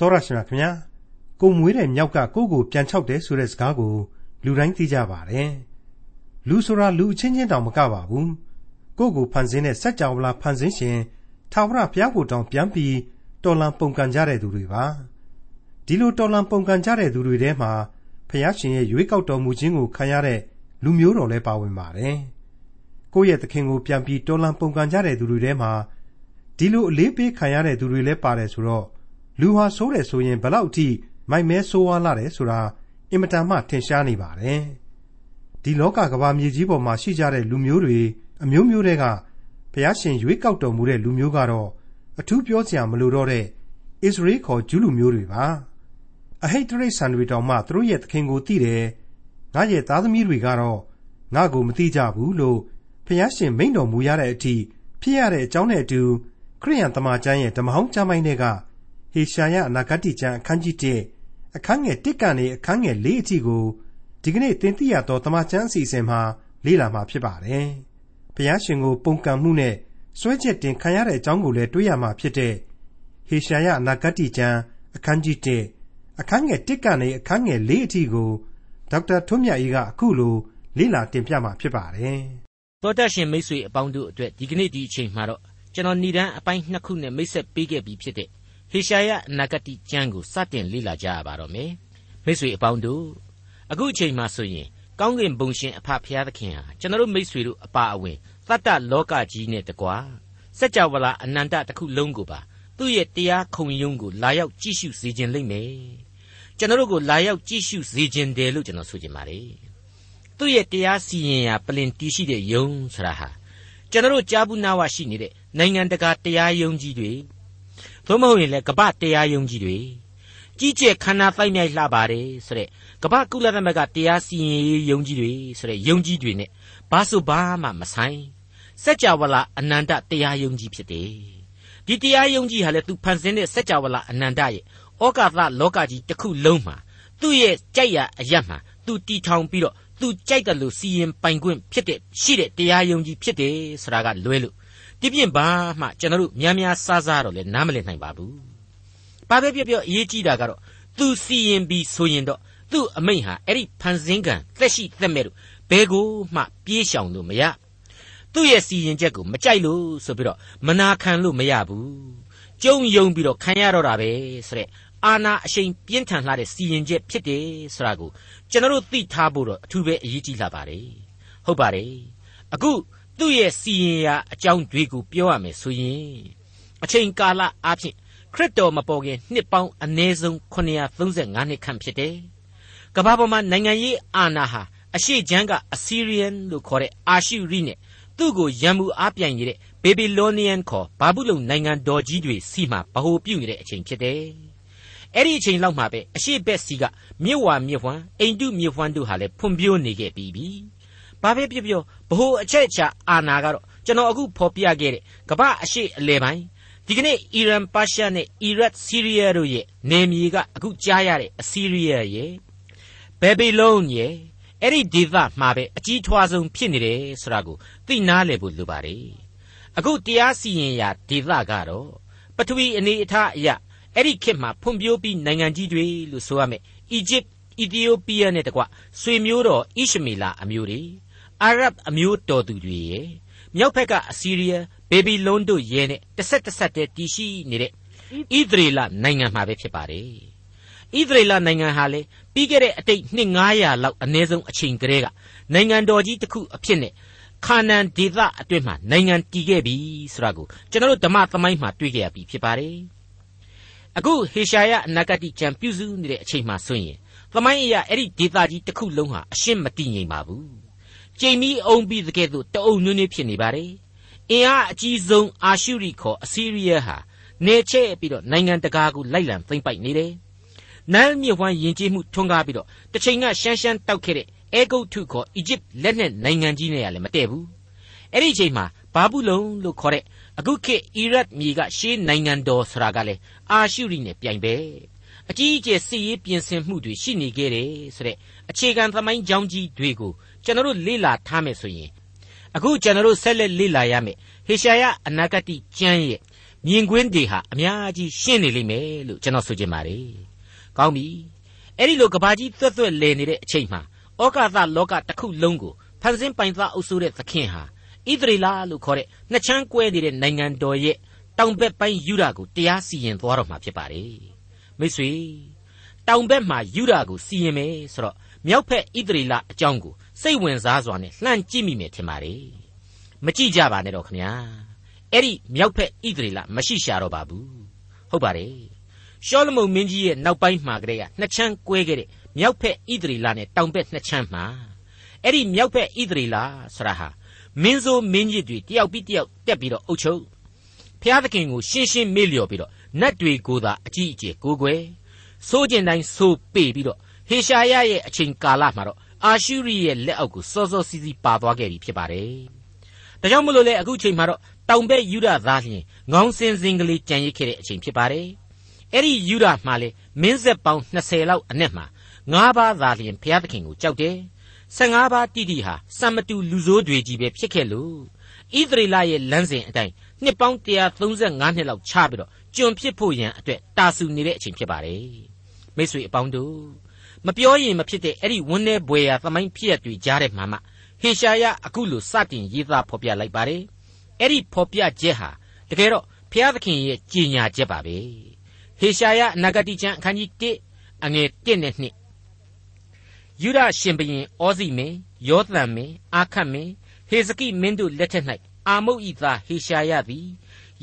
တော်ရရှိမြခင်ဗျာကိုမွေးတဲ့မြောက်ကကိုကိုပြန်ချောက်တယ်ဆိုတဲ့စကားကိုလူတိုင်းသိကြပါတယ်လူဆိုတာလူအချင်းချင်းတောင်မကပါဘူးကိုကိုဖန်ဆင်းတဲ့စัจ java လာဖန်ဆင်းရှင်ထာဝရဘုရားကိုတောင်ပြန်ပြီးတော်လံပုံကန်ကြတဲ့သူတွေပါဒီလိုတော်လံပုံကန်ကြတဲ့သူတွေထဲမှာဘုရားရှင်ရဲ့ရွေးကောက်တော်မူခြင်းကိုခံရတဲ့လူမျိုးတော်လည်းပါဝင်ပါတယ်ကိုယ့်ရဲ့သခင်ကိုပြန်ပြီးတော်လံပုံကန်ကြတဲ့သူတွေထဲမှာဒီလိုအလေးပေးခံရတဲ့သူတွေလည်းပါတယ်ဆိုတော့ လူဟာဆိုးတယ်ဆိုရင်ဘလောက်အထိမိုက်မဲဆိုးဝါးလာတယ်ဆိုတာအင်မတန်မှထင်ရှားနေပါတယ်ဒီလောကကဘာမြေကြီးပေါ်မှာရှိကြတဲ့လူမျိုးတွေအမျိုးမျိုးတွေကဘုရားရှင်ရွေးကောက်တော်မူတဲ့လူမျိုးကတော့အထူးပြောစရာမလိုတော့တဲ့ဣသရေလခေါ်ဂျူးလူမျိုးတွေပါအဟိတ်တရိษံတွေတောင်မှသူတို့ရဲ့သခင်ကိုသိတယ်ငါရဲ့သားသမီးတွေကတော့ငါကိုမသိကြဘူးလို့ဘုရားရှင်မိန့်တော်မူရတဲ့အထိဖြစ်ရတဲ့အကြောင်းနဲ့အတူခရိယန်တမန်ကျမ်းရဲ့ဓမ္မဟောင်းကျမ်းပိုင်းတွေက ဟေရှာယအနာဂတ်ကျမ်းအခန်းကြီး1အခန်းငယ်1ကနေအခန်းငယ်4အထိကိုဒီကနေ့သင်သိရသောတမန်ကျမ်းအစီအစဉ်မှာလေ့လာမှာဖြစ်ပါတယ်။ဘုရားရှင်ကိုပုန်ကန်မှုနဲ့စွဲချက်တင်ခံရတဲ့အကြောင်းကိုလည်းတွေးရမှာဖြစ်တဲ့ဟေရှာယအနာဂတ်ကျမ်းအခန်းကြီး1အခန်းငယ်1ကနေအခန်းငယ်4အထိကိုဒေါက်တာထွန်းမြတ်အေးကအခုလိုလေ့လာတင်ပြမှာဖြစ်ပါတယ်။သောတရှင်မိတ်ဆွေအပေါင်းတို့အတွက်ဒီကနေ့ဒီအချိန်မှာတော့ကျွန်တော်ဏ္ဍန်အပိုင်းနှစ်ခုနဲ့မိတ်ဆက်ပေးခဲ့ပြီးဖြစ်တဲ့ ဟေရှာယအနာဂတိကျမ်းကိုစတင်လေ့လာကြရပါတော့မယ်မိတ်ဆွေအပေါင်းတို့အခုအချိန်မှဆိုရင်ကောင်းကင်ဘုံရှင်အဖဖျားသခင်ဟာကျွန်တော်မိတ်ဆွေတို့အပါအဝင်သတ္တလောကကြီးနဲ့တကွာစัจ java လာအနန္တတစ်ခုလုံးကိုပါသူ့ရဲ့တရားခုံရုံးကိုလာရောက်ကြည့်ရှုစေခြင်းလိမ့်မယ်ကျွန်တော်တို့ကိုလာရောက်ကြည့်ရှုစေခြင်းတယ်လို့ကျွန်တော်ဆိုချင်ပါတယ်သူ့ရဲ့တရားစီရင်ရာပလင်တီးရှိတဲ့ယုံဆိုတာဟာကျွန်တော်တို့ကြားဘူးနာဝရှိနေတဲ့နိုင်ငံတကာတရားယုံကြီးတွေ သို့မဟုတ်ရင်လည်းကပ္ပတရားယုံကြီးတွေကြီးကျယ်ခန္ဓာတိုက်မြိုက်လှပါတယ်ဆိုတဲ့ကမ္ဘာကုလသမဂ္ဂတရားစီရင်ရေးယုံကြည်တွေဆိုတဲ့ယုံကြည်တွေနဲ့ဘာဆိုဘာမှမဆိုင်စัจ java လာအနန္တတရားယုံကြည်ဖြစ်တယ်ဒီတရားယုံကြည်ဟာလေသူဖန်ဆင်းတဲ့စัจ java လာအနန္တရဲ့ဩကာသလောကကြီးတစ်ခုလုံးမှာသူ့ရဲ့ကြိုက်ရအရတ်မှာသူတီထောင်ပြီးတော့ သူကြိုက်တယ်လို့စီရင်ပိုင်ခွင့်ဖြစ်တဲ့ရှိတဲ့တရားယုံကြည်ဖြစ်တယ်ဆိုတာကလွဲလို့ဒီပြင်ဘာမှကျွန်တော်တို့များများစားစားတော့လဲနားမလည်နိုင်ပါဘူးဘာပဲပြောပြောအရေးကြီးတာကတော့သူစီရင်ပြီးဆိုရင်တော့သူ့အမိန့်ဟာအဲ့ဒီဖန်ဆင်းကံသက်ရှိသက်မဲ့လို့ဘယ်ကိုမှပြေးရှောင်လို့မရသူ့ရဲ့စီရင်ချက်ကိုမကြိုက်လို့ဆိုပြီးတော့မနာခံလို့မရဘူးကြုံယုံပြီးတော့ခံရတော့တာပဲဆိုတဲ့အာနာအရှိန်ပြင်းထန်လာတဲ့စီရင်ချက်ဖြစ်တယ်ဆိုတာကို ကျွန်တော်တို့သိထားဖို့တော့အထူးပဲအရေးကြီးလာပါတယ်ဟုတ်ပါတယ်အခုသူ့ရဲ့စီရင်ရာအကြောင်းတွေကိုပြောရမယ်ဆိုရင်အချိန်ကာလအဖြစ်ခရစ်တော်မပေါ်ခင်နှစ်ပေါင်းအနည်းဆုံး935နှစ်ခန့်ဖြစ်တယ်ကမ္ဘာပေါ်မှာနိုင်ငံရေးအာဏာဟာအရှိချမ်းကအစီရီယန်လို့ခေါ်တဲ့အာရှုရိနဲ့သူ့ကိုရန်မှုအားပြိုင်နေတဲ့ဘေဘီလိုနီယန်ခေါ်ဘာဘူးလုံနိုင်ငံတော်ကြီးတွေစီမှာဗဟိုပြုနေတဲ့အချိန်ဖြစ်တယ်။ အဲ့ဒီအချိန်လောက်မှာပဲအရှိဘက်စီကမြစ်ဝါမြစ်ဝမ်းအိန္ဒုမြစ်ဝမ်းတို့ဟာလည်းဖွံ့ဖြိုးနေခဲ့ပြီးပြီ။ဘာပဲပြောပြောဗဟိုအချက်အချာအာဏာကတော့ကျွန်တော်အခုဖော်ပြခဲ့တဲ့ကမ္ဘာအရှိအလဲပိုင်းဒီကနေ့အီရန်ပါရှားနဲ့အီရတ်ဆီးရီးယားတို့ရဲ့နေမြေကအခုကြားရတဲ့အစီးရီးယားရဲ့ဘယ်ဘီလုံးရဲ့အဲ့ဒီဒေသမှာပဲအကြီးထွားဆုံးဖြစ်နေတယ်ဆိုတာကိုသိနာလေဖို့လိုပါတယ်အခုတရားစီရင်ရာဒေသကတော့ပထဝီအနေအထားအရ အဲ့ဒီခေတ်မှာဖွံ့ဖြိုးပြီးနိုင်ငံကြီးတွေလို့ဆိုရမယ်အီဂျစ်အီသီယိုးပီးယားနဲ့တကွဆွေမျိုးတော်ဣရှမေလာအမျိုးတွေအာရဗ်အမျိုးတော်သူတွေရဲ့မြောက်ဘက်ကအစီးရီးယားဘေဘီလုန်းတို့ရဲနဲ့တစ်ဆက်တစ်ဆက်တည်းတည်ရှိနေတဲ့ဣသရေလနိုင်ငံမှာပဲဖြစ်ပါတယ်ဣသရေလနိုင်ငံဟာလေပြီးခဲ့တဲ့အတိတ်နှစ်900လောက်အနည်းဆုံးအချိန်ကလေးကနိုင်ငံတော်ကြီးတစ်ခုအဖြစ်နဲ့ခါနန်ဒေသအတွင်းမှာနိုင်ငံတည်ခဲ့ပြီဆိုတာကိုကျွန်တော်တို့ဓမ္မသမိုင်းမှာတွေ့ကြရပြီဖြစ်ပါတယ် အခုဟေရှာယအနာဂတိကျမ်းပြုစုနေတဲ့အချိန်မှာဆိုရင်သမိုင်းအရာအဲ့ဒီဒေသကြီးတစ်ခုလုံးဟာအရှင်းမတည်ငြိမ်ပါဘူးကြိမ်ပြီးအုံပြီးတကယ်တော့တအုံနွေးနွေးဖြစ်နေပါတယ်အင်အားအကြီးဆုံးအာရှုရိခေါ်အစီးရီးယားဟာနေချဲ့ပြီးတော့နိုင်ငံတကာကိုလိုက်လံသိမ့်ပိုက်နေတယ်နန်းမြစ်ဝှမ်းယဉ်ကျေးမှုထွန်းကားပြီးတော့တစ်ချိန်ကရှမ်းရှမ်းတောက်ခဲ့တဲ့အဲဂုတ်ထုခေါ်အီဂျစ်လက်နက်နိုင်ငံကြီးနဲ့ကလည်းမတည့်ဘူးအဲ့ဒီအချိန်မှာဘာဘူးလုံလို့ခေါ်တဲ့အခုခေတ်အီရတ်မြေကရှေးနိုင်ငံတော်ဆိုတာကလည်း အာရှုရိနဲ့ပြိုင်ပဲအကြီးအကျယ်စစ်ရေးပြင်ဆင်မှုတွေရှိနေခဲ့တယ်ဆိုတဲ့အခြေခံသမိုင်းကြောင်းကြီးတွေကိုကျွန်တော်တို့လေ့လာထားမယ်ဆိုရင်အခုကျွန်တော်တို့ဆက်လက်လေ့လာရမယ်ဟေရှာယအနာဂတိကျမ်းရဲ့မြင်ကွင်းတွေဟာအများကြီးရှင်းနေလိမ့်မယ်လို့ကျွန်တော်ဆိုချင်ပါတယ်။ကောင်းပြီ။အဲ့ဒီလိုကဘာကြီးသွက်သွက်လည်နေတဲ့အချိန်မှာဩကာသလောကတစ်ခုလုံးကိုဖန်ဆင်းပိုင်သားအုပ်စိုးတဲ့သခင်ဟာဣသရေလလို့ခေါ်တဲ့နှစ်ချမ်းကွဲနေတဲ့နိုင်ငံတော်ရဲ့ တောင်ဘက်ပိုင်းယူဒာကိုတရားစီရင်သွားတော့မှာဖြစ်ပါတယ်မိတ်ဆွေတောင်ဘက်မှာယူဒာကိုစီရင်မယ်ဆိုတော့မြောက်ဘက်ဣသရေလအကြောင်းကိုစိတ်ဝင်စားစွာနဲ့လှမ်းကြည့်မိမယ်ထင်ပါတယ်မကြည့်ကြပါနဲ့တော့ခင်ဗျာအဲ့ဒီမြောက်ဘက်ဣသရေလမရှိရှာတော့ပါဘူးဟုတ်ပါတယ်ရှောလမုန်မင်းကြီးရဲ့နောက်ပိုင်းမှာကလေးကနှစ်ချမ်းကွဲခဲ့တဲ့မြောက်ဘက်ဣသရေလနဲ့တောင်ဘက်နှစ်ချမ်းမှာအဲ့ဒီမြောက်ဘက်ဣသရေလဆိုတာဟာမင်းဆိုးမင်းကြီးတွေတယောက်ပြီးတယောက်တက်ပြီးတော့အုပ်ချုပ် ဖျားသခင်ကိုရှင်းရှင်းမေ့လျော်ပြီးတော့နတ်တွေကိုသာအကြီးအကျယ်ကိုးကွယ်စိုးကျင်တိုင်းစိုးပေပြီးတော့ဟေရှာယရဲ့အချိန်ကာလမှာတော့အာရှုရိရဲ့လက်အောက်ကိုစောစောစီးစီးပါသွားခဲ့ပြီဖြစ်ပါတယ်။ဒါကြောင့်မလို့လေအခုချိန်မှာတော့တောင်ဘက်ယူဒသားလျင်ငေါင်းစင်စင်ကလေးကြံရစ်ခဲ့တဲ့အချိန်ဖြစ်ပါတယ်။အဲ့ဒီယူဒမှာလေမင်းဆက်ပေါင်း20လောက်အနက်မှာ၅ပါးသာလျင်ဘုရားသခင်ကိုကြောက်တယ်15ပါးတိတိဟာစံမတူလူဆိုးတွေကြီးပဲဖြစ်ခဲ့လို့ဣသရေလရဲ့လမ်းစဉ်အတိုင်း နှစ်ပေါင်း135နှစ်လောက်ခြားပြီးတော့ကျွန်ဖြစ်ဖို့ရန်အတွက်တာဆူနေတဲ့အချိန်ဖြစ်ပါတယ်မိတ်ဆွေအပေါင်းတို့မပြောရင်မဖြစ်တဲ့အဲ့ဒီဝန်း내ဘွယ်ရာသမိုင်းဖြစ်ရတွေကြားတဲ့မှာမှဟေရှာယအခုလိုစတင်ရေးသားဖော်ပြလိုက်ပါတယ်အဲ့ဒီဖော်ပြချက်ဟာတကယ်တော့ဘုရားသခင်ရဲ့ကြီးညာချက်ပါပဲဟေရှာယအနာဂတိကျမ်းအခန်းကြီး1အငယ်1နဲ့2ယုဒရှင်ဘရင်ဩဇိမင်းယောသံမင်းအာခတ်မင်းဟေဇကိမင်းတို့လက်ထက်၌ အာမုတ်ဤသားဟေရှာယသည်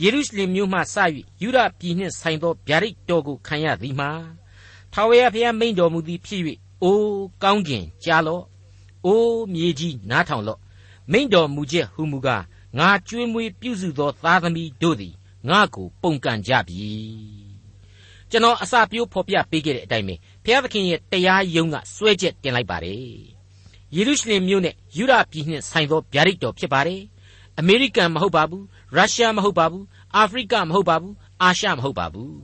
ယေရုရှလင်မြို့မှစ၍ယူဒပြည်နှင့်ဆိုင်သောဗျာဒိတ်တော်ကိုခံရသည်မှာထာဝရဘုရားမိန်တော်မူသည်ဖြစ်၍အိုးကောင်းကင်ကြားလော့အိုးမြေကြီးနားထောင်လော့မိန်တော်မူချက်ဟူမူကားငါကြွေးမွေးပြုစုသောသားသမီးတို့သည်ငါကိုပုန်ကန်ကြပြီကျွန်တော်အစာပြိုးဖော်ပြပေးခဲ့တဲ့အတိုင်းပဲဘုရားသခင်ရဲ့တရားယုံကစွဲချက်တင်လိုက်ပါတယ်ယေရုရှလင်မြို့နဲ့ယူဒပြည်နှင့်ဆိုင်သောဗျာဒိတ်တော်ဖြစ်ပါတယ် အမေရိကန်မဟုတ်ပါဘူးရုရှားမဟုတ်ပါဘူးအာဖရိကမဟုတ်ပါဘူးအာရှမဟုတ်ပါဘူး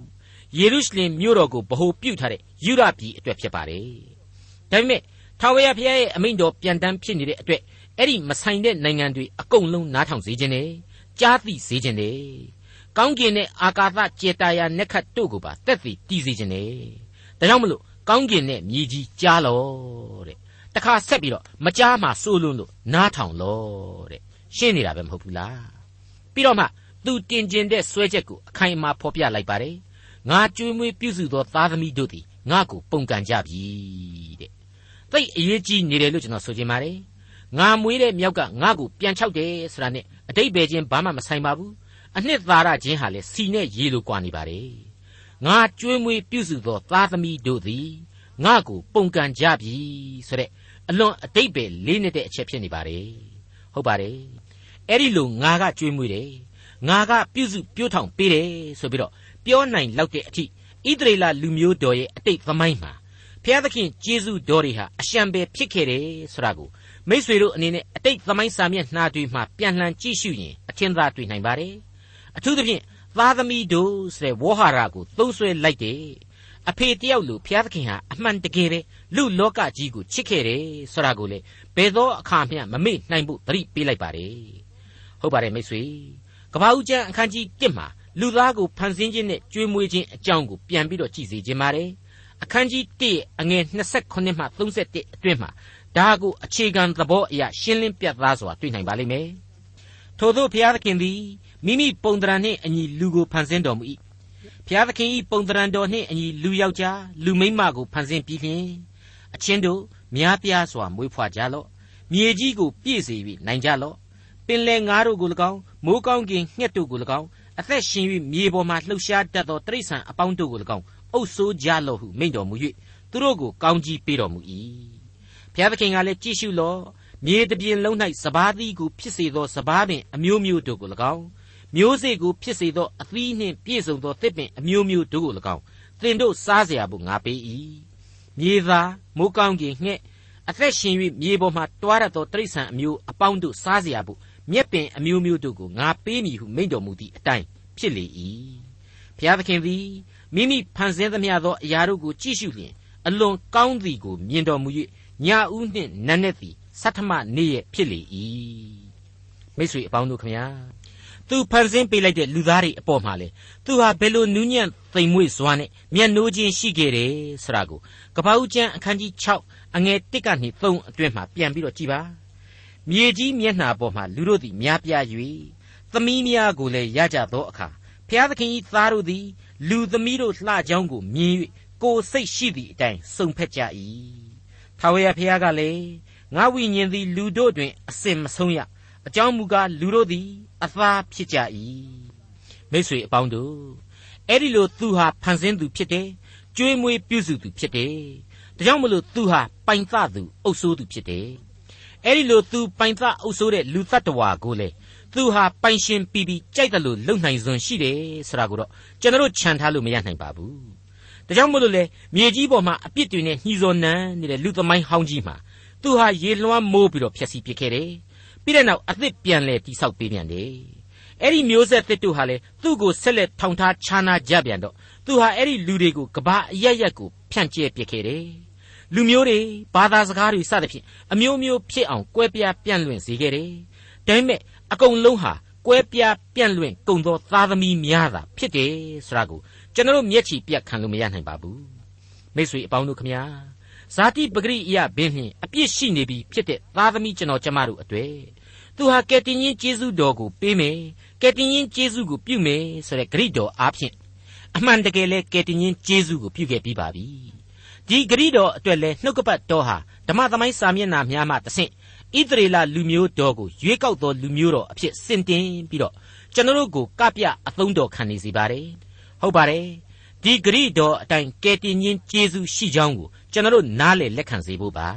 ယေရုရှလင်မြို့တော်ကိုဗဟိုပြုထားတဲ့ယူဒပြည်အတွက်ဖြစ်ပါတယ်ဒါပေမဲ့ထာဝရဘုရားရဲ့အမိန့်တော်ပြန်တမ်းဖြစ်နေတဲ့အတွက်အဲ့ဒီမဆိုင်တဲ့နိုင်ငံတွေအကုန်လုံးနားထောင်စေခြင်းနဲ့ကြားသိစေခြင်းနဲ့ကောင်းကင်နဲ့အာကာသကျေတာယာနက်ခတ်တို့ကိုပါတက်သိတည်စေခြင်းနဲ့ဒါကြောင့်မလို့ကောင်းကင်နဲ့မြေကြီးကြားလောတဲ့တခါဆက်ပြီးတော့မကြားမှစိုးလွန်းလို့နားထောင်လောတဲ့ ရှင်းနေတာပဲမဟုတ်ဘူးလားပြီးတော့မှသူတင်ကျင်တဲ့ဆွဲချက်ကိုအခိုင်အမာဖော်ပြလိုက်ပါတယ်ငါကြွေးမွေးပြုစုသောသားသမီးတို့သည်ငါကိုပုန်ကန်ကြပြီတဲ့သိအရေးကြီးနေတယ်လို့ကျွန်တော်ဆိုချင်ပါတယ်ငါမွေးတဲ့မြောက်ကငါ့ကိုပြန်ချောက်တယ်ဆိုတာနဲ့အတိတ်ပဲချင်းဘာမှမဆိုင်ပါဘူးအနှစ်သာရချင်းဟာလေစီနဲ့ရေလိုကွာနေပါတယ်ငါကြွေးမွေးပြုစုသောသားသမီးတို့သည်ငါကိုပုန်ကန်ကြပြီဆိုတဲ့အလွန်အတိတ်ပဲလေးနေတဲ့အချက်ဖြစ်နေပါတယ် ဟုတ်ပါတယ်အဲ့ဒီလိုငါကကြွေးမွေးတယ်ငါကပြုစုပြိုးထောင်ပေးတယ်ဆိုပြီးတော့ပြောနိုင်လောက်တဲ့အထိဣသရေလလူမျိုးတော်ရဲ့အတိတ်သမိုင်းမှာဘုရားသခင်ကျေးဇူးတော်တွေဟာအရှံပဲဖြစ်ခဲ့တယ်ဆိုတာကိုမိษွေတို့အနေနဲ့အတိတ်သမိုင်းစာမျက်နှာတွေမှာပြန်လှန်ကြည့်ရှုရင်အထင်သာတွေ့နိုင်ပါတယ်အထူးသဖြင့်သားသမီးတို့ဆိုတဲ့ဝေါ်ဟာရကိုသုံးဆွဲလိုက်တယ်အဖေတယောက်လိုဘုရားသခင်ဟာအမှန်တကယ်ပဲ လူလောကကြီးကိုချစ်ခဲ့တယ်ဆိုတာကိုလေဘယ်သောအခါမျှမမေ့နိုင်ဖို့သတိပေးလိုက်ပါတယ်ဟုတ်ပါတယ်မိတ်ဆွေကပ္ပဦးကျမ်းအခန်းကြီး1မှာလူသားကိုဖန်ဆင်းခြင်းနဲ့ကြွေးမွေးခြင်းအကြောင်းကိုပြန်ပြီးတော့ကြည့်စေခြင်းပါတယ်အခန်းကြီး1အငယ်28မှ31အတွင်းမှာဒါကိုအခြေခံသဘောအရရှင်းလင်းပြသစွာတွေ့နိုင်ပါလိမ့်မယ်ထို့သောဘုရားသခင်သည်မိမိပုံတရံနှင့်အညီလူကိုဖန်ဆင်းတော်မူ၏ဘုရားသခင်၏ပုံတရံတော်နှင့်အညီလူယောက်ျားလူမိန်းမကိုဖန်ဆင်းပြီးလျှင် အချင်းတို့များပြားစွာမွေးဖွားကြလော့မြေကြီးကိုပြည့်စေ၍နိုင်ကြလော့ပင်လယ်ငါးတို့ကို၎င်းမိုးကောင်းကင်ငှက်တို့ကို၎င်းအသက်ရှင်၍မြေပေါ်မှလှုပ်ရှားတတ်သောတိရစ္ဆာန်အပေါင်းတို့ကို၎င်းအုပ်ဆိုးကြလော့ဟုမိန့်တော်မူ၍သူတို့ကိုကောင်းကြီးပေးတော်မူ၏ဘုရားသခင်ကလည်းကြည့်ရှုလော့မြေတပြင်လုံး၌စဘာသီးကိုဖြစ်စေသောစဘာပင်အမျိုးမျိုးတို့ကို၎င်းမျိုးစေ့ကိုဖြစ်စေသောအသီးနှင့်ပြည့်စုံသောသစ်ပင်အမျိုးမျိုးတို့ကို၎င်းသင်တို့စားเสียဖို့ငါပေး၏ မြေသားမိုးကောင်းကင်ငှက်အသက်ရှင်၍မြေပေါ်မှတွားရသောတိရစ္ဆာန်အမျိုးအပေါင်းတို့စားเสียဖို့မြက်ပင်အမျိုးမျိုးတို့ကိုငါပေးမည်ဟုမိန့်တော်မူသည့်အတိုင်းဖြစ်လေ၏ဘုရားသခင်သည်မိမိဖန်ဆင်းသမျှသောအရာတို့ကိုကြည့်ရှုလျင်အလွန်ကောင်းသည်ကိုမြင်တော်မူ၍ညဦးနှင့်နန်းနဲ့သည်သတ္ထမနေ့ရက်ဖြစ်လေ၏မိတ်ဆွေအပေါင်းတို့ခမညာ သူသူဖန်ဆင်းပေးလိုက်တဲ့လူသားတွေအပေါ်မှာလေသူဟာဘယ်လိုနူးညံ့သိမ်မွေ့စွာနဲ့မျက်နှိုးချင်းရှိခဲ့တယ်ဆိုတာကိုကပ္ပဦးကျမ်းအခန်းကြီး6အငယ်1ကနေ3အတွင်းမှာပြန်ပြီးတော့ကြည်ပါမြေကြီးမျက်နှာပေါ်မှာလူတို့သည်များပြား၍သမီးများကိုလည်းရကြသောအခါဖျားသခင်၏သားတို့သည်လူသမီးတို့လှကြောင်းကိုမြင်၍ကိုယ်စိတ်ရှိသည့်အတိုင်းစုံဖက်ကြ၏ထာဝရဘုရားကလည်းငါဝိညာဉ်သည်လူတို့တွင်အစင်မဆုံးရအကြောင်းမူကားလူတို့သည် အသားဖြစ်ကြ၏မိတ်ဆွေအပေါင်းတို့အဲ့ဒီလိုသူဟာဖန်ဆင်းသူဖြစ်တယ်ကြွေးမွေးပြုစုသူဖြစ်တယ်ဒါကြောင့်မလို့သူဟာပိုင်သသူအုပ်ဆိုးသူဖြစ်တယ်အဲ့ဒီလိုသူပိုင်သအုပ်ဆိုးတဲ့လူတ attva ကိုလေသူဟာပိုင်ရှင်ပြီးပြီးကြိုက်တယ်လို့လုံနိုင်စွမ်းရှိတယ်ဆိုတာကိုတော့ကျွန်တော်ခြံထားလို့မရနိုင်ပါဘူးဒါကြောင့်မို့လို့လေမြေကြီးပေါ်မှာအပြစ်တွေနဲ့ညှီစော်နန်းနေတဲ့လူသမိုင်းဟောင်းကြီးမှာသူဟာရေလွှမ်းမိုးပြီးတော့ဖျက်ဆီးပစ်ခဲ့တယ် ပြီးတဲ့နောက်အသစ်ပြန်လဲတိဆောက်ပေးပြန်တယ်အဲ့ဒီမျိုးဆက်သစ်တို့ဟာလေသူ့ကိုဆက်လက်ထောင်ထားခြားနာကြပြန်တော့သူဟာအဲ့ဒီလူတွေကိုကဘာအရက်ရက်ကိုဖြန့်ကျဲပစ်ခဲ့တယ်လူမျိုးတွေဘာသာစကားတွေစသဖြင့်အမျိုးမျိုးဖြစ်အောင်ကွဲပြားပြန့်လွင့်စေခဲ့တယ်ဒါပေမဲ့အကုန်လုံးဟာကွဲပြားပြန့်လွင့်ကုန်သောသားသမီးများသာဖြစ်တယ်ဆိုတာကိုကျွန်တော်မျက်ခြေပြတ်ခံလို့မရနိုင်ပါဘူးမိတ်ဆွေအပေါင်းတို့ခမညာ ဇာတိပဂရိအယဘင်းနှင့်အပြစ်ရှိနေပြီဖြစ်တဲ့သားသမီးကျွန်တော်ကျမတို့အတွေ့သူဟာကယ်တင်ရှင်ယေရှုတော်ကိုပေးမယ်ကယ်တင်ရှင်ယေရှုကိုပြုမယ်ဆိုတဲ့ဂရိတော်အားဖြင့်အမှန်တကယ်လဲကယ်တင်ရှင်ယေရှုကိုပြုခဲ့ပြီးပါပြီဒီဂရိတော်အတွက်လဲနှုတ်ကပတ်တော်ဟာဓမ္မသမိုင်းစာမျက်နှာများမှတဆင့်ဣသရေလလူမျိုးတော်ကိုရွေးကောက်သောလူမျိုးတော်အဖြစ်စင်တင်ပြီးတော့ကျွန်တော်တို့ကိုကပြအသုံးတော်ခံနေစီပါတယ်ဟုတ်ပါတယ်ဒီဂရိတော်အတိုင်းကယ်တင်ရှင်ယေရှုရှိကြောင်းကို ကျွန်တော်တို့နားလေလက်ခံစေဖို့ပါ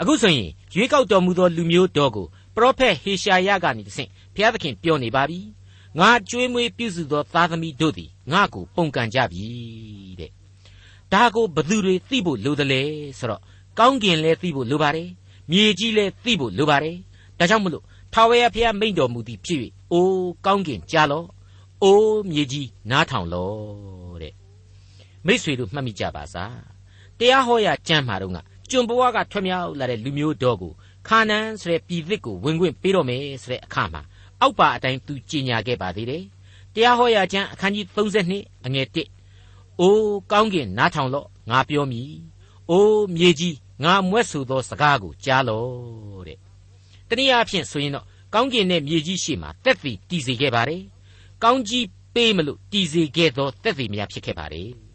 အခုဆိုရင်ရွေးကောက်တော်မူသောလူမျိုးတော်ကိုပရောဖက်ဟေရှာယကနေတဆင့်ဘုရားသခင်ပြောနေပါပြီငါကြွေးမွေးပြုစုသောသားသမီးတို့သည်ငါကိုပုန်ကန်ကြပြီတဲ့ဒါကိုဘသူတွေသိဖို့လိုတယ်လေဆိုတော့ကောင်းကင်လည်းသိဖို့လိုပါတယ်မြေကြီးလည်းသိဖို့လိုပါတယ်ဒါကြောင့်မလို့ထာဝရဘုရားမိန့်တော်မူသည်ဖြစ်၍အိုးကောင်းကင်ကြားလော့အိုးမြေကြီးနားထောင်လော့တဲ့မိษွေတို့မှတ်မိကြပါစား တရားဟောရာကျမ်းမှာတော့ကကျွန်ဘဝကထွမြောက်လာတဲ့လူမျိုးတော်ကိုခါနန်ဆိုတဲ့ပြည်သစ်ကိုဝင်ခွင့်ပေးတော့မယ်ဆိုတဲ့အခါမှာအောက်ပါအတိုင်းသူကြီးညာခဲ့ပါသေးတယ်တရားဟောရာကျမ်းအခန်းကြီး32အငယ်1အိုးကောင်းကင်နားထောင်လော့ငါပြောမည်အိုးမြေကြီးငါမွဲ့ဆိုသောစကားကိုကြားလော့တဲ့တနည်းအားဖြင့်ဆိုရင်တော့ကောင်းကင်နဲ့မြေကြီးရှိမှတက်သည်တည်စေခဲ့ပါတယ်ကောင်းကြီးပေးမလို့တည်စေခဲ့သောတက်သည်များဖြစ်ခဲ့ပါတယ်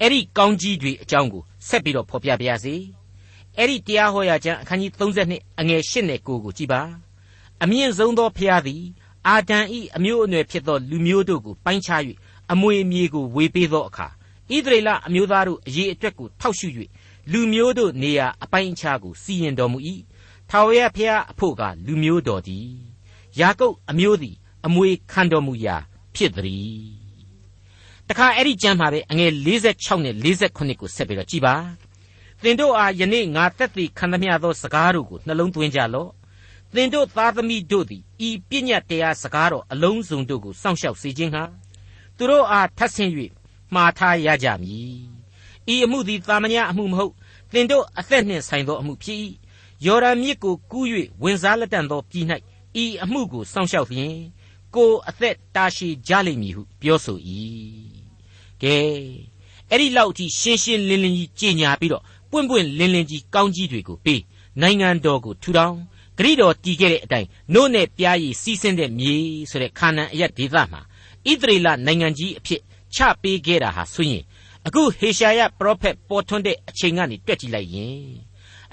အဲ့ဒီကောင်းကြီးတွေအကြောင်းကိုဆက်ပြီးတော့ဖော်ပြပါရစေအဲ့ဒီတရားဟောရာကျမ်းအခန်းကြီး32အငယ်8နဲ့9ကိုကြည်ပါအမြင့်ဆုံးသောဖျားသည်အာဒံဤအမျိုးအနွယ်ဖြစ်သောလူမျိုးတို့ကိုပိုင်းခြား၍အမွေအမြေကိုဝေပေးသောအခါဣသရေလအမျိုးသားတို့အရေးအတွက်ကိုထောက်ရှု၍လူမျိုးတို့နေရာအပိုင်းအခြားကိုစီရင်တော်မူ၏ထာဝရဘုရားအဖို့ကလူမျိုးတော်သည်ယာကုပ်အမျိုးသည် အမွေခံတော်မူရာဖြစ်သည် တခါအဲ့ဒီကျမ်းမှာပဲအငယ်46နဲ့48ကိုဆက်ပြီးတော့ကြည်ပါသင်တို့အားယနေ့ငါသက်သေခံသမျှသောစကားတို့ကိုနှလုံးသွင်းကြလော့သင်တို့သားသမီးတို့သည်ဤပညတ်တရားစကားတော်အလုံးစုံတို့ကိုစောင့်ရှောက်စေခြင်းဟာသူတို့အားထပ်ဆင့်၍မှားထားရကြမည်ဤအမှုသည်သာမညအမှုမဟုတ်သင်တို့အသက်နှင့်ဆိုင်သောအမှုဖြစ်၏ယော်ဒန်မြစ်ကိုကူး၍ဝင်စားလက်တန်သောပြည်၌ဤအမှုကိုစောင့်ရှောက်လျင်ကိုအသက်တာရှည်ကြလိမ့်မည်ဟုပြောဆို၏ ကဲအဲ့ဒီလောက်အထိရှင်းရှင်းလင်းလင်းကြီးကြေညာပြီးတော့ပွင့်ပွင့်လင်းလင်းကြီးကောင်းကြီးတွေကိုပေးနိုင်ငံတော်ကိုထူထောင်ဂရိတော်တည်ခဲ့တဲ့အတိုင်းနို့နဲ့ပြားရည်စီးဆင်းတဲ့မြေဆိုတဲ့ခါနန်အရက်ဒေသမှာဣသရေလနိုင်ငံကြီးအဖြစ်ချပေးခဲ့တာဟာဆိုရင်အခုဟေရှာယပရောဖက်ပေါ်ထွန်းတဲ့အချိန်ကနေတွက်ကြည့်လိုက်ရင်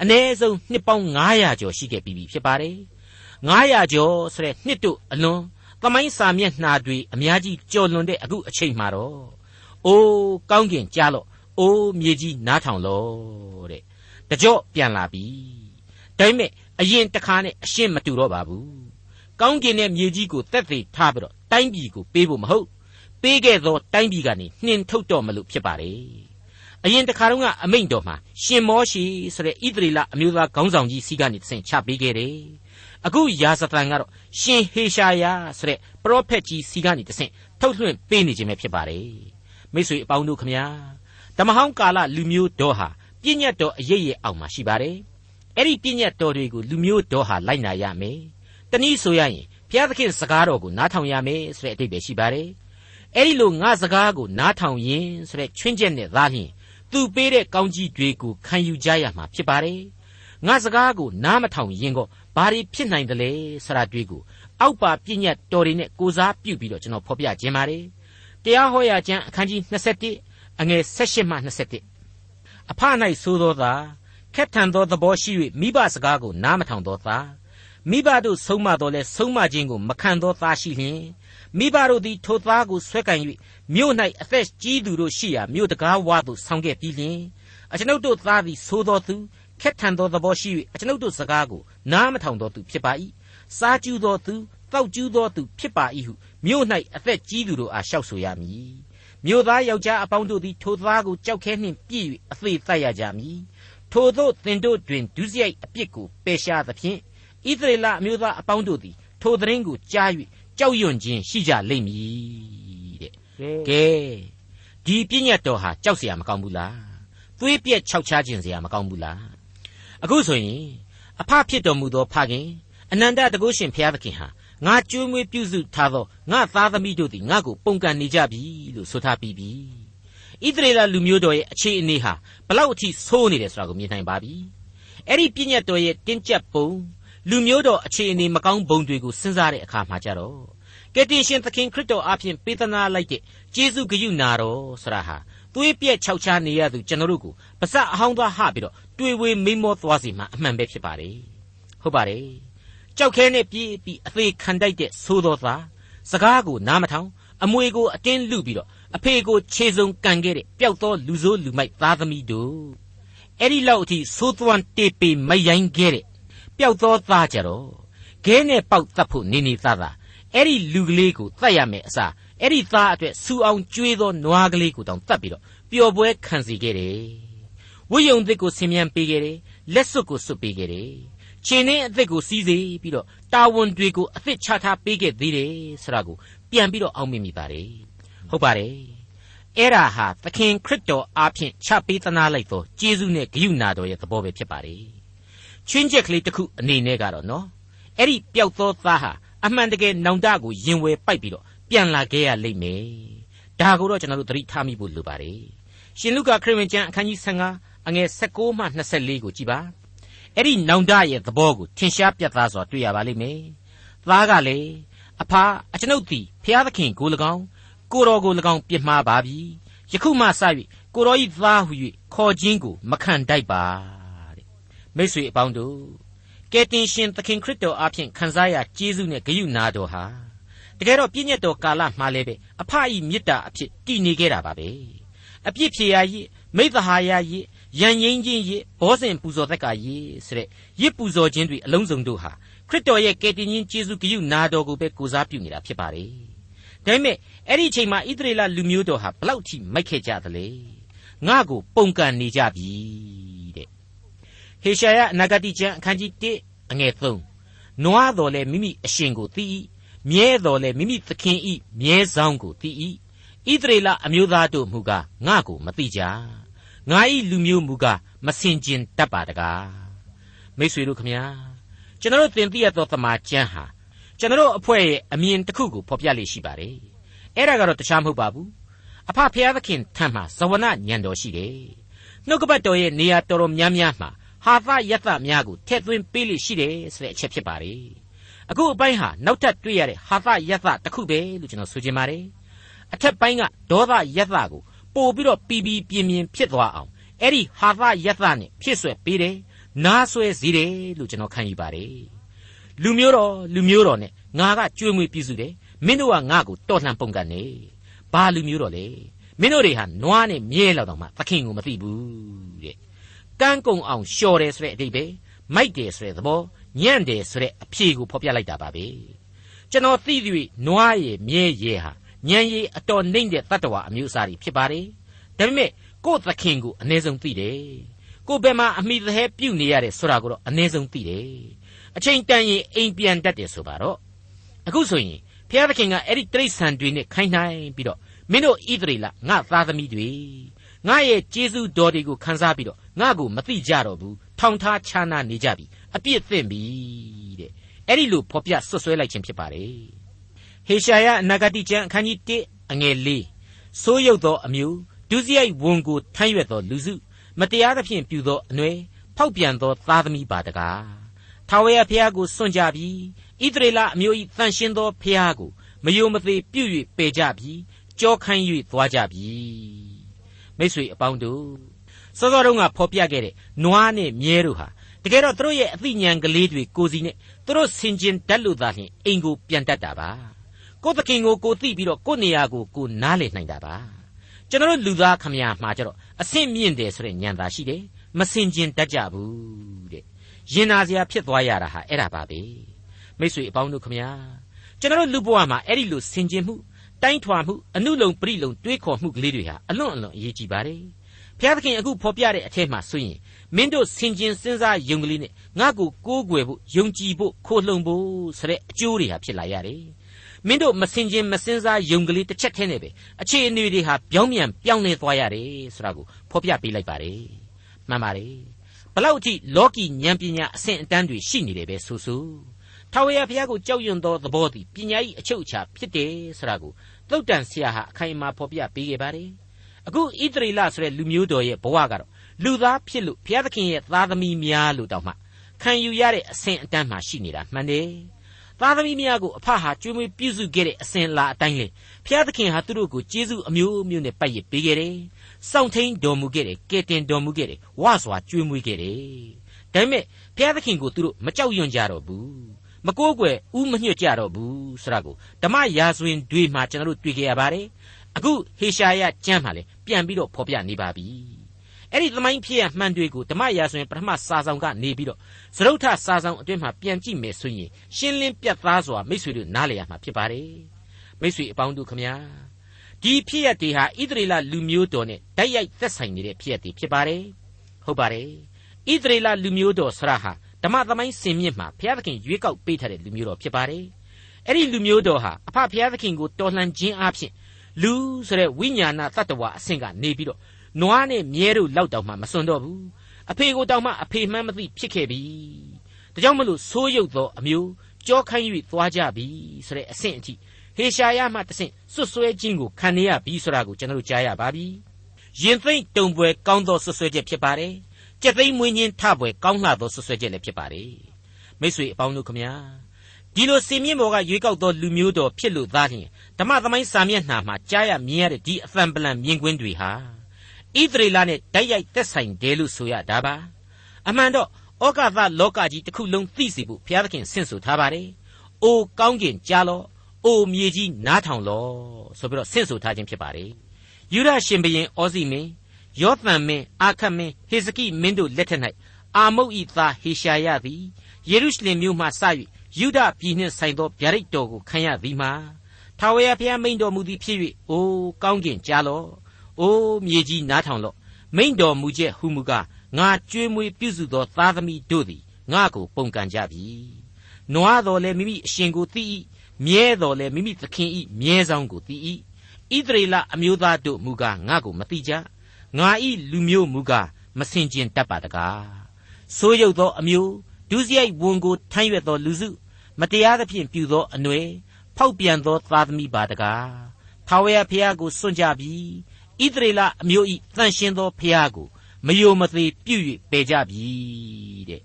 အ ਨੇ ဆုံးနှစ်ပေါင်း900ကျော်ရှိခဲ့ပြီဖြစ်ပါတယ်900ကျော်ဆိုတဲ့နှစ်တို့အလွန်သမိုင်းစာမျက်နှာတွေအများကြီးကျော်လွန်တဲ့အခုအချိန်မှာတော့ အိုးကောင်းကင်ကြားလော့အိုးမြေကြီးနားထောင်လော့တဲ့တကြော့ပြန်လာပြီဒါပေမဲ့အရင်တခါနဲ့အရှင်းမတူတော့ပါဘူးကောင်းကင်နဲ့မြေကြီးကိုတက်သေးထားပြီးတော့တိုင်းပြည်ကိုပေးဖို့မဟုတ်ပေးခဲ့သောတိုင်းပြည်ကနေနှင်ထုတ်တော့မလို့ဖြစ်ပါတယ်အရင်တခါတုန်းကအမိန့်တော်မှာရှင်မောရှိဆိုတဲ့ဣသရေလအမျိုးသားခေါင်းဆောင်ကြီးစီကနေတဆင့်ချပေးခဲ့တယ်အခုယာဇသန်ကတော့ရှင်ဟေရှာယဆိုတဲ့ပရောဖက်ကြီးစီကနေတဆင့်ထုတ်လွှင့်ပေးနေခြင်းပဲဖြစ်ပါတယ် မိတ်ဆွေအပေါင်းတို့ခမညာဓမ္မဟောင်းကာလလူမျိုးတော်ဟာပြည့်ညတ်တော်အရေးရဲ့အောက်မှာရှိပါတယ်အဲ့ဒီပြည့်ညတ်တော်တွေကိုလူမျိုးတော်ဟာလိုက်နာရမယ်တနည်းဆိုရရင်ဘုရားသခင်စကားတော်ကိုနားထောင်ရမယ်ဆိုတဲ့အဓိပ္ပာယ်ရှိပါတယ်အဲ့ဒီလိုငါစကားကိုနားထောင်ရင်ဆိုတဲ့ချွင်းချက်နဲ့သားလျှင်သူပေးတဲ့ကောင်းကြီးတွေကိုခံယူကြရမှာဖြစ်ပါတယ်ငါစကားကိုနားမထောင်ရင်ကောဘာတွေဖြစ်နိုင်တယ်လဲဆရာတွေးကိုအောက်ပါပြည့်ညတ်တော်တွေနဲ့ကိုစားပြုပြီးတော့ကျွန်တော်ဖော်ပြခြင်းပါတယ် တရားဟောရာကျမ်းအခန်းကြီး21အငယ်16မှ21အဖ၌သိုးသောသာခက်ထန်သောသဘောရှိ၍မိဘစကားကိုနားမထောင်သောသာမိဘတို့ဆုံးမတော်လဲဆုံးမခြင်းကိုမခံသောသားရှိလျင်မိဘတို့သည်ထိုသားကိုဆွဲကန်၍မြို့၌အသက်ကြီးသူတို့ရှိရာမြို့တကားဝသို့ဆောင်းခဲ့ပြီးလျင်အကျွန်ုပ်တို့သားသည်သိုးသောသူခက်ထန်သောသဘောရှိ၍အကျွန်ုပ်တို့စကားကိုနားမထောင်သောသူဖြစ်ပါ၏စားကျူးသောသူတောက်ကျူးသောသူဖြစ်ပါ၏ဟု မြို့၌အသက်ကြီးသူတို့အားလျှောက်ဆိုရမည်မြို့သားယောက်ျားအပေါင်းတို့သည်ထိုသားကိုကြောက်ခဲနှင့်ပြည့်၍အသေးသက်ရကြမည်ထိုသို့သင်တို့တွင်ဒုစရိုက်အပြစ်ကိုပယ်ရှားသဖြင့်ဣသရေလအမျိုးသားအပေါင်းတို့သည်ထိုသတင်းကိုကြား၍ကြောက်ရွံ့ခြင်းရှိကြလိမ့်မည်တဲ့ကဲဒီပြည့်ညတ်တော်ဟာကြောက်เสียမကောင်းဘူးလားသွေးပြက်ခြောက်ခြားခြင်းเสียမကောင်းဘူးလားအခုဆိုရင်အဖဖြစ်တော်မူသောဖခင်အနန္တတကုရှင်ဘုရားသခင်ဟာ ငါကြွေးမွေးပြုစုထားသောငါသားသမီးတို့သည်ငါ့ကိုပုန်ကန်နေကြပြီလို့ဆိုထားပြီးပြီဣသရေလလူမျိုးတော်ရဲ့အခြေအနေဟာဘလောက်အထိဆိုးနေတယ်ဆိုတာကိုမြင်နိုင်ပါပြီအဲ့ဒီပြည့်ညတ်တော်ရဲ့တင်းကျပ်ပုံလူမျိုးတော်အခြေအနေမကောင်းပုံတွေကိုစဉ်းစားတဲ့အခါမှာကြတော့ကယ်တင်ရှင်သခင်ခရစ်တော်အဖင်ပေးသနာလိုက်တဲ့ကျေးဇူးဂရုနာတော်ဆိုတာဟာသွေးပြက်ခြောက်ခြားနေရသူကျွန်တော်တို့ကိုပါစပ်အဟောင်းသားဟပြီးတော့တွေ့ဝေမိမောသွားစီမှအမှန်ပဲဖြစ်ပါတယ်ဟုတ်ပါတယ် ကြောက်ခဲနဲ့ပြေးပြီးအသေးခံတိုက်တဲ့သိုးတော်သားစကားကိုနားမထောင်အမွေကိုအတင်းလူပြီးတော့အဖေကိုခြေစုံကန်ခဲ့တဲ့ပျောက်သောလူဆိုးလူမိုက်သားသမီးတို့အဲ့ဒီလောက်အထိသိုးသွမ်းတေပေမရိုင်းခဲ့တဲ့ပျောက်သောသားကြတော့ခဲနဲ့ပေါက်တတ်ဖို့နေနေသားသားအဲ့ဒီလူကလေးကိုတတ်ရမယ်အစားအဲ့ဒီသားအတွက်စူအောင်ကျွေးသောနွားကလေးကိုတောင်တတ်ပြီးတော့ပျော်ပွဲခံစီခဲ့တယ်ဝိယုံသစ်ကိုဆင်မြန်းပေးခဲ့တယ်လက်စွပ်ကိုစွပ်ပေးခဲ့တယ် ခြေနှင်းအသစ်ကိုစီးစေပြီးတော့တာဝန်တွေကိုအသစ်ချထားပေးခဲ့သေးတယ်ဆိုတာကိုပြန်ပြီးတော့အောက်မေ့မိပါတယ်ဟုတ်ပါတယ်အဲ့ဒါဟာသခင်ခရစ်တော်အားဖြင့်ချပေးသနာလိုက်သောကျေးဇူးနဲ့ဂရုဏာတော်ရဲ့သဘောပဲဖြစ်ပါတယ်ချွင်းချက်ကလေးတစ်ခုအနေနဲ့ကတော့နော်အဲ့ဒီပျောက်သောသားဟာအမှန်တကယ်နောင်တကိုရင်ဝယ်ပိုက်ပြီးတော့ပြန်လာခဲ့ရလိမ့်မယ်ဒါကိုတော့ကျွန်တော်တို့သတိထားမိဖို့လိုပါတယ်ရှင်လုကာခရစ်ဝင်ကျမ်းအခန်းကြီး15အငယ်16မှ24ကိုကြည်ပါ အဲ့ဒီနောင်တရဲ့သဘောကိုထင်ရှားပြတ်သားစွာတွေ့ရပါလိမ့်မယ်သားကလည်းအဖာအကျွန်ုပ်သည်ဖျားသခင်ကို၎င်းကိုတော်ကို၎င်းပြစ်မှားပါပြီယခုမှစ၍ကိုတော်ဤသားဟု၍ခေါ်ခြင်းကိုမခံတိုက်ပါတဲ့မိတ်ဆွေအပေါင်းတို့ကယ်တင်ရှင်သခင်ခရစ်တော်အဖင်ခံစားရကျေးဇူးနဲ့ဂရုဏာတော်ဟာတကယ်တော့ပြည့်ညတ်တော်ကာလမှာလည်းပဲအဖအီမေတ္တာအဖြစ်တည်နေခဲ့တာပါပဲအပြစ်ဖြေရာရည်မိသဟာယရည် ရန်ငိမ့်ခြင်းရည်ဘောဇင်ပူဇော်သက်ကရည်ဆိုတဲ့ရစ်ပူဇော်ခြင်းတွေအလုံးစုံတို့ဟာခရစ်တော်ရဲ့ကယ်တင်ရှင်ယေရှုဂရုနာတော်ကိုပဲကိုစားပြုနေတာဖြစ်ပါတယ်ဒါပေမဲ့အဲ့ဒီအချိန်မှာဣသရေလလူမျိုးတော်ဟာဘလောက်ထိမိုက်ခဲ့ကြသလဲငါ့ကိုပုန်ကန်နေကြပြီတဲ့ဟေရှာယအနာဂတိကျမ်းအခန်းကြီး1အငယ်3နွားတော်လည်းမိမိအရှင်ကိုသိ၏မြဲတော်လည်းမိမိသခင်ဤမြဲဆောင်ကိုသိ၏ဣသရေလအမျိုးသားတို့မူကားငါကိုမသိကြ ငါဤလူမျိုးမူကားမစင်ကျင်တတ်ပါတကားမိတ်ဆွေတို့ခမညာကျွန်တော်တို့သင်သိရသောသမာကျမ်းဟာကျွန်တော်အဖွဲ့ရဲ့အမြင်တစ်ခုကိုဖော်ပြလေးရှိပါတယ်အဲ့ဒါကတော့တခြားမဟုတ်ပါဘူးအဖဖျားသခင်ထံမှာဇဝနညံတော်ရှိတယ်နှုတ်ကပတ်တော်ရဲ့နေရာတော်တော်များများမှာဟာသယတများကိုထည့်သွင်းပေးလိရှိတယ်ဆိုတဲ့အချက်ဖြစ်ပါတယ်အခုအပိုင်းဟာနောက်ထပ်တွေ့ရတဲ့ဟာသယတတစ်ခုပဲလို့ကျွန်တော်ဆိုချင်ပါတယ်အထက်ပိုင်းကဒေါသယတကို ပို့ပြီးတော့ပြီးပြီးပြင်းပြင်းဖြစ်သွားအောင်အဲ့ဒီဟာသယတနဲ့ဖြစ်ဆွဲပေးတယ်နားဆွဲစေတယ်လို့ကျွန်တော်ခံယူပါတယ်လူမျိုးတော်လူမျိုးတော်နဲ့ငါကကြွေးမွေးပြည့်စုတယ်မင်းတို့ကငါ့ကိုတော်လှန်ပုန်ကန်နေဘာလူမျိုးတော်လဲမင်းတို့တွေဟာနွားနဲ့မြဲလောက်တော့မှသခင်ကိုမသိဘူးတဲ့ကန်းကုံအောင်လျှော်တယ်ဆိုတဲ့အတိတ်ပဲမိုက်တယ်ဆိုတဲ့သဘောညံ့တယ်ဆိုတဲ့အဖြေကိုဖော်ပြလိုက်တာပါပဲကျွန်တော်သိသည်နွားရဲ့မြဲရဲ့ဟာ ညံရည်အတော်နှိမ့်တဲ့တတ္တဝါအမျိုးအစားတွေဖြစ်ပါတယ်ဒါပေမဲ့ကိုယ့်သခင်ကိုအ ਨੇ ဆုံးသိတယ်ကိုယ်ဘယ်မှာအမိသဟဲပြုတ်နေရတယ်ဆိုတာကိုတော့အ ਨੇ ဆုံးသိတယ်အချိန်တန်ရင်အိမ်ပြန်တတ်တယ်ဆိုပါတော့အခုဆိုရင်ဘုရားသခင်ကအဲ့ဒီတိရစ္ဆာန်တွေနဲ့ခိုင်းနိုင်ပြီးတော့မင်းတို့ဣသရေလငါသားသမီးတွေငါရဲ့ကျေးဇူးတော်တွေကိုခန်းစားပြီးတော့ငါကိုမသိကြတော့ဘူးထောင်ထားခြားနာနေကြပြီအပြစ်သင့်ပြီတဲ့အဲ့ဒီလိုဖော်ပြဆွဆွဲလိုက်ခြင်းဖြစ်ပါတယ် ဟေရှာယအနာဂတိကျမ်းအခန်းကြီး1အငယ်၄ဆိုးရုပ်သောအမျိုးဒုစရိုက်ဝန်ကိုထမ်းရွက်သောလူစုမတရားသဖြင့်ပြုသောအနွယ်ဖောက်ပြန်သောသားသမီးပါတကားထာဝရဘုရားကိုစွန့်ကြပြီးဣသရေလအမျိုး၏တန်ရှင်းသောဘုရားကိုမယုံမသေးပြု၍ပယ်ကြပြီးကြောခိုင်း၍သွားကြပြီမိတ်ဆွေအပေါင်းတို့စောစောတုန်းကဖော်ပြခဲ့တဲ့နွားနဲ့မြဲတို့ဟာတကယ်တော့သူတို့ရဲ့အသိဉာဏ်ကလေးတွေကိုစီနဲ့သူတို့ဆင်ကျင်တတ်လို့သာလျှင်အိမ်ကိုပြန်တတ်တာပါ ကိုယ်သခင်ကိုကိုသိပြီးတော့ကိုယ်နေရာကိုကိုနားလည်နိုင်တာပါကျွန်တော်တို့လူသားခမညာမှာကြတော့အဆင့်မြင့်တယ်ဆိုတဲ့ဉာဏ်သာရှိတယ်မဆင်ကျင်တတ်ကြဘူးတဲ့ရင်နာစရာဖြစ်သွားရတာဟာအဲ့ဒါပါပဲမိတ်ဆွေအပေါင်းတို့ခမညာကျွန်တော်တို့လူဘဝမှာအဲ့ဒီလိုဆင်ကျင်မှုတိုင်းထွာမှုအနုလုံပရိလုံတွေးခေါ်မှုကလေးတွေဟာအလွန်အလွန်အရေးကြီးပါတယ်ဘုရားသခင်အခုဖော်ပြတဲ့အထက်မှာဆိုရင်မင်းတို့ဆင်ကျင်စဉ်းစားယုံကလေးနဲ့ငါ့ကိုကိုးကွယ်ဖို့ယုံကြည်ဖို့ခိုလှုံဖို့ဆိုတဲ့အကျိုးတွေဟာဖြစ်လာရတယ် မင်းတို့မစင်ချင်းမစင်စားယုံကလေးတစ်ချက်ထဲနဲ့ပဲအခြေအနေတွေဟာပြောင်းပြန်ပြောင်းလဲသွားရတယ်ဆိုတာကိုဖော်ပြပေးလိုက်ပါတယ်မှန်ပါတယ်ဘလောက်အထိလောကီဉာဏ်ပညာအဆင့်အတန်းတွေရှိနေတယ်ပဲဆိုဆိုထာဝရဘုရားကိုကြောက်ရွံ့သောသဘောသည်ပညာ၏အချုပ်အခြာဖြစ်တယ်ဆိုတာကိုသုတ်တန်ဆရာဟာအခိုင်အမာဖော်ပြပေးခဲ့ပါတယ်အခုဣသရေလဆိုတဲ့လူမျိုးတော်ရဲ့ဘဝကတော့လူသားဖြစ်လို့ဘုရားသခင်ရဲ့သားသမီးများလို့တောင်မှခံယူရတဲ့အဆင့်အတန်းမှာရှိနေတာမှန်တယ် သားသမီးများကိုအဖဟာကျွေးမွေးပြုစုခဲ့တဲ့အစဉ်လာအတိုင်းလေဘုရားသခင်ဟာသူတို့ကိုကျေးဇူးအမျိုးမျိုးနဲ့ပတ်ရပေးခဲ့တယ်။စောင့်ထိန်တော်မူခဲ့တယ်၊ကယ်တင်တော်မူခဲ့တယ်၊ဝါစွာကျွေးမွေးခဲ့တယ်။ဒါပေမဲ့ဘုရားသခင်ကိုသူတို့မကြောက်ရွံ့ကြတော့ဘူး။မကိုးကွယ်ဥမညွတ်ကြတော့ဘူးဆိုတာကိုဓမ္မရာဇဝင်တွေမှာကျွန်တော်တို့တွေ့ကြရပါတယ်။အခုဟေရှာယကျမ်းမှာလေပြန်ပြီးတော့ဖော်ပြနေပါပြီ။ အဲ့ဒီသမိုင်းဖြစ်ရမှန်တွေကိုဓမ္မရာဆိုရင်ပထမစာဆောင်ကနေပြီးတော့သရုတ်ထစာဆောင်အတွင်းမှာပြန်ကြည့်မယ်ဆိုရင်ရှင်းလင်းပြတ်သားစွာမိတ်ဆွေတို့နားလည်ရမှာဖြစ်ပါတယ်မိတ်ဆွေအပေါင်းတို့ခမညာဒီဖြစ်ရတွေဟာဣသရေလလူမျိုးတော်နဲ့တိုက်ရိုက်သက်ဆိုင်နေတဲ့ဖြစ်ရတွေဖြစ်ပါတယ်ဟုတ်ပါတယ်ဣသရေလလူမျိုးတော်ဆရာဟာဓမ္မသမိုင်းစင်မြင့်မှာဘုရားသခင်ရွေးကောက်ပေးထားတဲ့လူမျိုးတော်ဖြစ်ပါတယ်အဲ့ဒီလူမျိုးတော်ဟာအဖဘုရားသခင်ကိုတော်လှန်ခြင်းအပြင်လူဆိုတဲ့ဝိညာဏတတ္တဝါအဆင့်ကနေပြီးတော့ နွားနဲ့မြဲတို့လောက်တောင်မှမစွန့်တော့ဘူးအဖေကိုတောင်မှအဖေမှန်းမသိဖြစ်ခဲ့ပြီဒါကြောင့်မလို့ဆိုးရုပ်သောအမျိုးကြောခိုင်း၍သွားကြပြီဆိုတဲ့အဆင့်အထိဟေရှာယမှတဆင့်ဆွတ်ဆွဲခြင်းကိုခံရပြီဆိုတာကိုကျွန်တော်တို့ကြားရပါပြီရင်သိမ့်တုံပွဲကောင်းသောဆွတ်ဆွဲချက်ဖြစ်ပါတယ်ကြက်သိမ်းမွေးခြင်းထပွဲကောင်းလှသောဆွတ်ဆွဲချက်လည်းဖြစ်ပါတယ်မိတ်ဆွေအပေါင်းတို့ခမညာဒီလိုစင်မြင့်ဘော်ကရွေးကောက်သောလူမျိုးတော်ဖြစ်လို့သားလျင်ဓမ္မသမိုင်းစာမျက်နှာမှာကြားရမြင်ရတဲ့ဒီအသံပလံမြင်ကွင်းတွေဟာ ဣသရေလနဲ့တိုက်ရိုက်သက်ဆိုင်တယ်လို့ဆိုရတာပါအမှန်တော့ဩကာသလောကကြီးတစ်ခုလုံးသိစေဖို့ဘုရားသခင်ဆင့်ဆိုထားပါတယ်အိုကောင်းကင်ကြားလောအိုမြေကြီးနားထောင်လောဆိုပြီးတော့ဆင့်ဆိုထားခြင်းဖြစ်ပါတယ်ယူရရှင်ဘရင်ဩဇိမင်းယောသန်မင်းအာခတ်မင်းဟေဇကိမင်းတို့လက်ထက်၌အာမုတ်ဤသားဟေရှာယသည်ယေရုရှလင်မြို့မှစ၍ယူဒပြည်နှင့်ဆိုင်သောဗျာဒိတ်တော်ကိုခံရသည်မှာထာဝရဘုရားမိန်တော်မူသည်ဖြစ်၍အိုကောင်းကင်ကြားလော အိုးမြေကြီးနားထောင်လော့မိန်တော်မူချက်ဟူမူကားငါကြွေးမွေးပြုစုသောသားသမီးတို့သည်ငါကိုပုန်ကန်ကြပြီနွားတော်လည်းမိမိအရှင်ကိုသိ၏မြဲတော်လည်းမိမိသခင်၏မြဲဆောင်ကိုသိ၏ဣသရေလအမျိုးသားတို့မူကားငါကိုမသိကြငါ၏လူမျိုးမူကားမစင်ကျင်တတ်ပါတကားဆိုးရုပ်သောအမျိုးဒုစရိုက်ဝန်ကိုထမ်းရွက်သောလူစုမတရားသဖြင့်ပြုသောအနွယ်ဖောက်ပြန်သောသားသမီးပါတကားထာဝရဘုရားကိုစွန့်ကြပြီး ဣသရေလအမျိုးဤတန်ရှင်သောဖျားကိုမယိုမသေးပြုတ်၍ပယ်ကြပြီတဲ့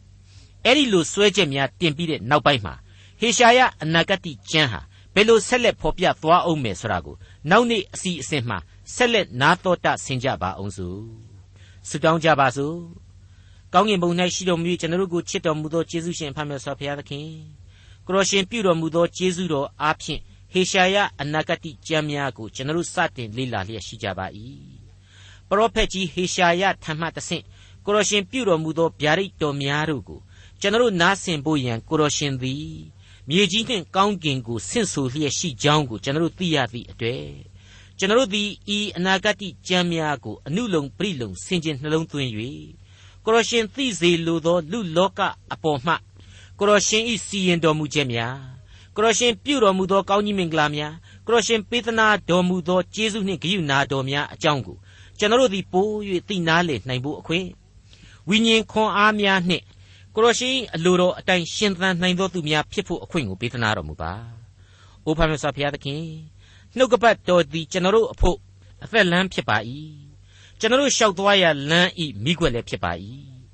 အဲ့ဒီလိုစွဲချက်များတင်ပြီးတဲ့နောက်ပိုင်းမှာဟေရှာယအနာဂတိကျမ်းဟာဘယ်လိုဆက်လက်ဖော်ပြသွားအောင်မယ်ဆိုတာကိုနောက်နေ့အစီအစဉ်မှာဆက်လက်နားတော်တာဆင်ကြပါအောင်စို့ဆုတောင်းကြပါစို့ကောင်းကင်ဘုံ၌ရှိတော်မူကျွန်တော်တို့ကိုချစ်တော်မူသောယေရှုရှင်ဖခင်ဆောဘုရားသခင်ကိုရရှင်ပြုတော်မူသောယေရှုတော်အားဖြင့် ဟေရှာယအနာဂတိကျမ်းများကိုကျွန်တော်စတင်လေ့လာလျက်ရှိကြပါ၏ပရောဖက်ကြီးဟေရှာယထံမှတဆင့်ကိုရရှင်ပြုတော်မူသောဗျာဒိတ်တော်များတို့ကိုကျွန်တော်နားဆင်ဖို့ရန်ကိုရရှင်သည်မြေကြီးနှင့်ကောင်းကင်ကိုဆင့်ဆိုလျက်ရှိကြောင်းကိုကျွန်တော်သိရသည့်အတွေ့ကျွန်တော်သည်ဤအနာဂတ်ကျမ်းများကိုအနုလုံပြိလုံဆင်ခြင်နှလုံးသွင်း၍ကိုရရှင်သိစေလိုသောလူလောကအပေါ်မှကိုရရှင်ဤစီရင်တော်မူခြင်းများ ကိုရရှင်ပြုတော်မူသောကောင်းကြီးမင်္ဂလာများကိုရရှင်ပေးသနာတော်မူသောကျေးဇူးနှင့်ဂရုဏာတော်များအကြောင်းကိုကျွန်တော်တို့သည်ပိုး၍သိနာလေနိုင်ဖို့အခွင့်ဝိညာဉ်ခွန်အားများနှင့်ကိုရရှိအလိုတော်အတိုင်းရှင်သန်နိုင်သောသူများဖြစ်ဖို့အခွင့်ကိုပေးသနာတော်မူပါ။အိုဖာမြတ်စွာဘုရားသခင်နှုတ်ကပတ်တော်သည်ကျွန်တော်တို့အဖို့အသက်လမ်းဖြစ်ပါ၏။ကျွန်တော်တို့လျှောက်သွားရလမ်းဤမိခွက်လည်းဖြစ်ပါ၏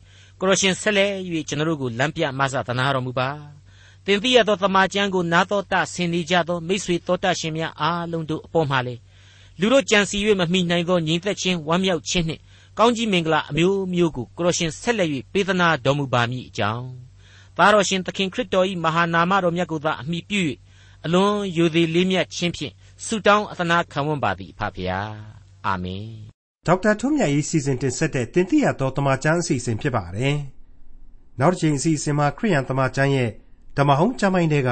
။ကိုရရှင်ဆက်လက်၍ကျွန်တော်တို့ကိုလမ်းပြမဆသနာတော်မူပါ။ သင်သိရသောတမန်ကျမ်းကိုနာတော်တာဆင်နေကြသောမိတ်ဆွေတော်တတ်ရှင်များအားလုံးတို့အပေါ်မှာလေလူတို့ကြံစီ၍မမိနိုင်သောညီသက်ချင်းဝမ်းမြောက်ခြင်းနှင့်ကောင်းကြီးမင်္ဂလာအမျိုးမျိုးကိုကိုရရှင်ဆက်လက်၍ပေးသနာတော်မူပါမည်အကြောင်းသားတော်ရှင်သခင်ခရစ်တော်၏မဟာနာမတော်မြတ်ကိုသာအမိပြု၍အလွန်ယူသည်လေးမြတ်ခြင်းဖြင့်ဆုတောင်းအသနာခံဝန်ပါသည်အဖဖျားအာမင်ဒေါက်တာထွန်းမြတ်၏စီစဉ်တင်ဆက်တဲ့တင်ပြရသောတမချန်းအစီအစဉ်ဖြစ်ပါတယ်နောက်တစ်ချိန်အစီအစဉ်မှာခရိယန်တမချန်းရဲ့ ဓမ္မဟောင်းကျမ်းပိုင်းတွေက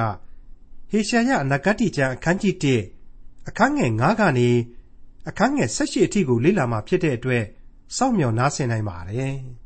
ဟေရှာယအနာဂတ်ကျမ်းအခန်းကြီး1အခန်းငယ်9ကနေအခန်းငယ်18အထိကိုလေ့လာမှာဖြစ်တဲ့အတွက်စောင့်မျှော်နားဆင်နိုင်ပါတယ်။